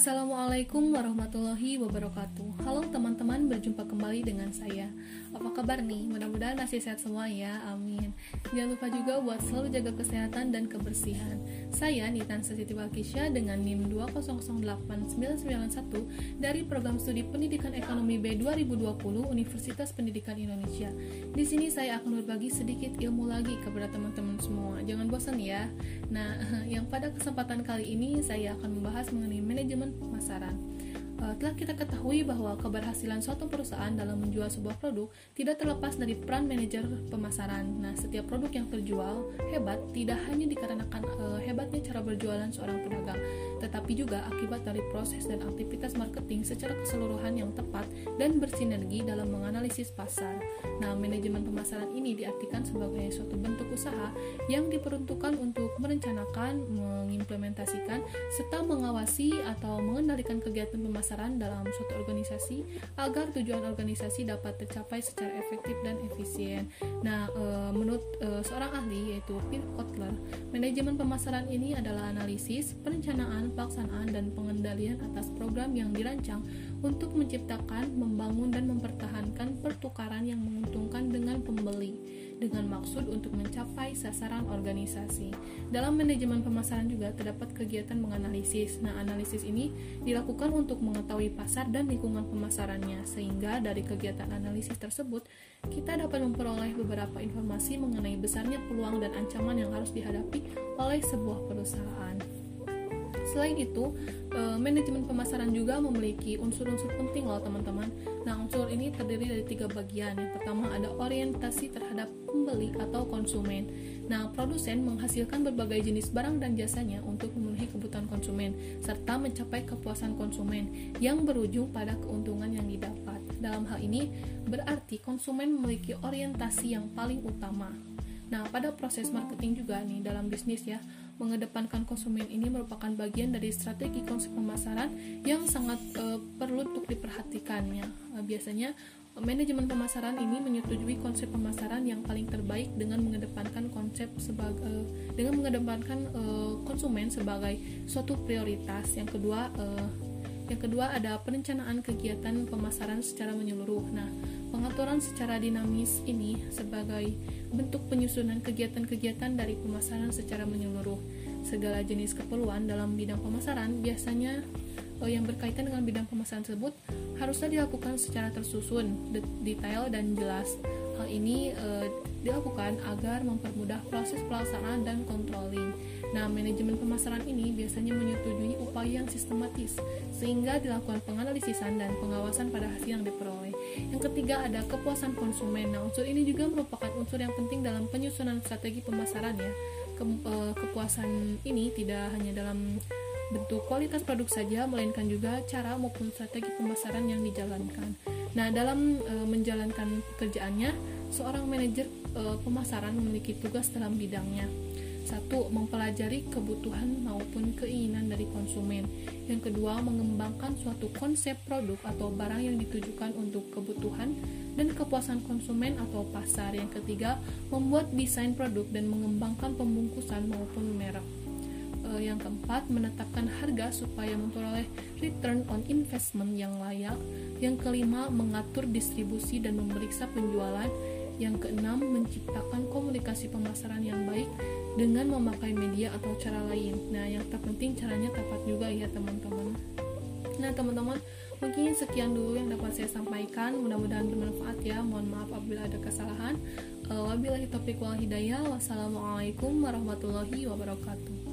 Assalamualaikum warahmatullahi wabarakatuh. Halo teman-teman, berjumpa kembali dengan saya. Apa kabar nih? Mudah-mudahan masih sehat semua ya, amin. Jangan lupa juga buat selalu jaga kesehatan dan kebersihan. Saya Nitan Siti Walkisya dengan NIM 2008991 Dari Program Studi Pendidikan Ekonomi B 2020 Universitas Pendidikan Indonesia. Di sini saya akan berbagi sedikit ilmu lagi kepada teman-teman semua. Jangan bosan ya. Nah, yang pada kesempatan kali ini saya akan membahas mengenai manajemen pemasaran. Uh, telah kita ketahui bahwa keberhasilan suatu perusahaan dalam menjual sebuah produk tidak terlepas dari peran manajer pemasaran. Nah, setiap produk yang terjual hebat tidak hanya dikarenakan uh, hebatnya cara berjualan seorang pedagang, tetapi juga akibat dari proses dan aktivitas marketing secara keseluruhan yang tepat dan bersinergi dalam menganalisis pasar. Nah, manajemen pemasaran ini diartikan sebagai suatu bentuk usaha yang diperuntukkan untuk merencanakan, mengimplementasikan, serta mengawasi atau mengendalikan kegiatan pemasaran dalam suatu organisasi agar tujuan organisasi dapat tercapai secara efektif dan efisien. Nah, e, menurut e, seorang ahli yaitu Phil Kotler, manajemen pemasaran ini adalah analisis, perencanaan, pelaksanaan, dan pengendalian atas program yang dirancang untuk menciptakan, membangun, dan mempertahankan pertukaran yang menguntungkan dengan pembeli dengan maksud untuk mencapai sasaran organisasi. Dalam manajemen pemasaran juga terdapat kegiatan menganalisis. Nah, analisis ini dilakukan untuk mengetahui pasar dan lingkungan pemasarannya, sehingga dari kegiatan analisis tersebut kita dapat memperoleh beberapa informasi mengenai besarnya peluang dan ancaman yang harus dihadapi oleh sebuah perusahaan. Selain itu, eh, manajemen pemasaran juga memiliki unsur-unsur penting loh teman-teman. Nah, unsur ini terdiri dari tiga bagian. Yang pertama ada orientasi terhadap pembeli atau konsumen. Nah, produsen menghasilkan berbagai jenis barang dan jasanya untuk memenuhi kebutuhan konsumen serta mencapai kepuasan konsumen yang berujung pada keuntungan yang didapat. Dalam hal ini, berarti konsumen memiliki orientasi yang paling utama. Nah, pada proses marketing juga nih dalam bisnis ya, mengedepankan konsumen ini merupakan bagian dari strategi konsep pemasaran yang sangat e, perlu untuk diperhatikannya. E, biasanya manajemen pemasaran ini menyetujui konsep pemasaran yang paling terbaik dengan mengedepankan konsep sebagai e, dengan mengedepankan e, konsumen sebagai suatu prioritas. Yang kedua e, yang kedua ada perencanaan kegiatan pemasaran secara menyeluruh. Nah, pengaturan secara dinamis ini sebagai bentuk penyusunan kegiatan-kegiatan dari pemasaran secara menyeluruh. Segala jenis keperluan dalam bidang pemasaran biasanya eh, yang berkaitan dengan bidang pemasaran tersebut harusnya dilakukan secara tersusun, detail dan jelas. Hal ini eh, dilakukan agar mempermudah proses pelaksanaan dan controlling. Nah, manajemen pemasaran ini biasanya menyetujui upaya yang sistematis, sehingga dilakukan penganalisisan dan pengawasan pada hasil yang diperoleh. Yang ketiga ada kepuasan konsumen. Nah, unsur ini juga merupakan unsur yang penting dalam penyusunan strategi pemasaran ya. Ke, uh, kepuasan ini tidak hanya dalam bentuk kualitas produk saja, melainkan juga cara maupun strategi pemasaran yang dijalankan. Nah, dalam e, menjalankan pekerjaannya, seorang manajer e, pemasaran memiliki tugas dalam bidangnya. Satu, mempelajari kebutuhan maupun keinginan dari konsumen. Yang kedua, mengembangkan suatu konsep produk atau barang yang ditujukan untuk kebutuhan dan kepuasan konsumen atau pasar. Yang ketiga, membuat desain produk dan mengembangkan pembungkusan maupun merek. E, yang keempat, menetapkan harga supaya memperoleh return on investment yang layak. Yang kelima, mengatur distribusi dan memeriksa penjualan. Yang keenam, menciptakan komunikasi pemasaran yang baik dengan memakai media atau cara lain. Nah, yang terpenting caranya tepat juga ya teman-teman. Nah, teman-teman, mungkin sekian dulu yang dapat saya sampaikan. Mudah-mudahan bermanfaat ya. Mohon maaf apabila ada kesalahan. Uh, wabillahi taufiq wal hidayah. Wassalamualaikum warahmatullahi wabarakatuh.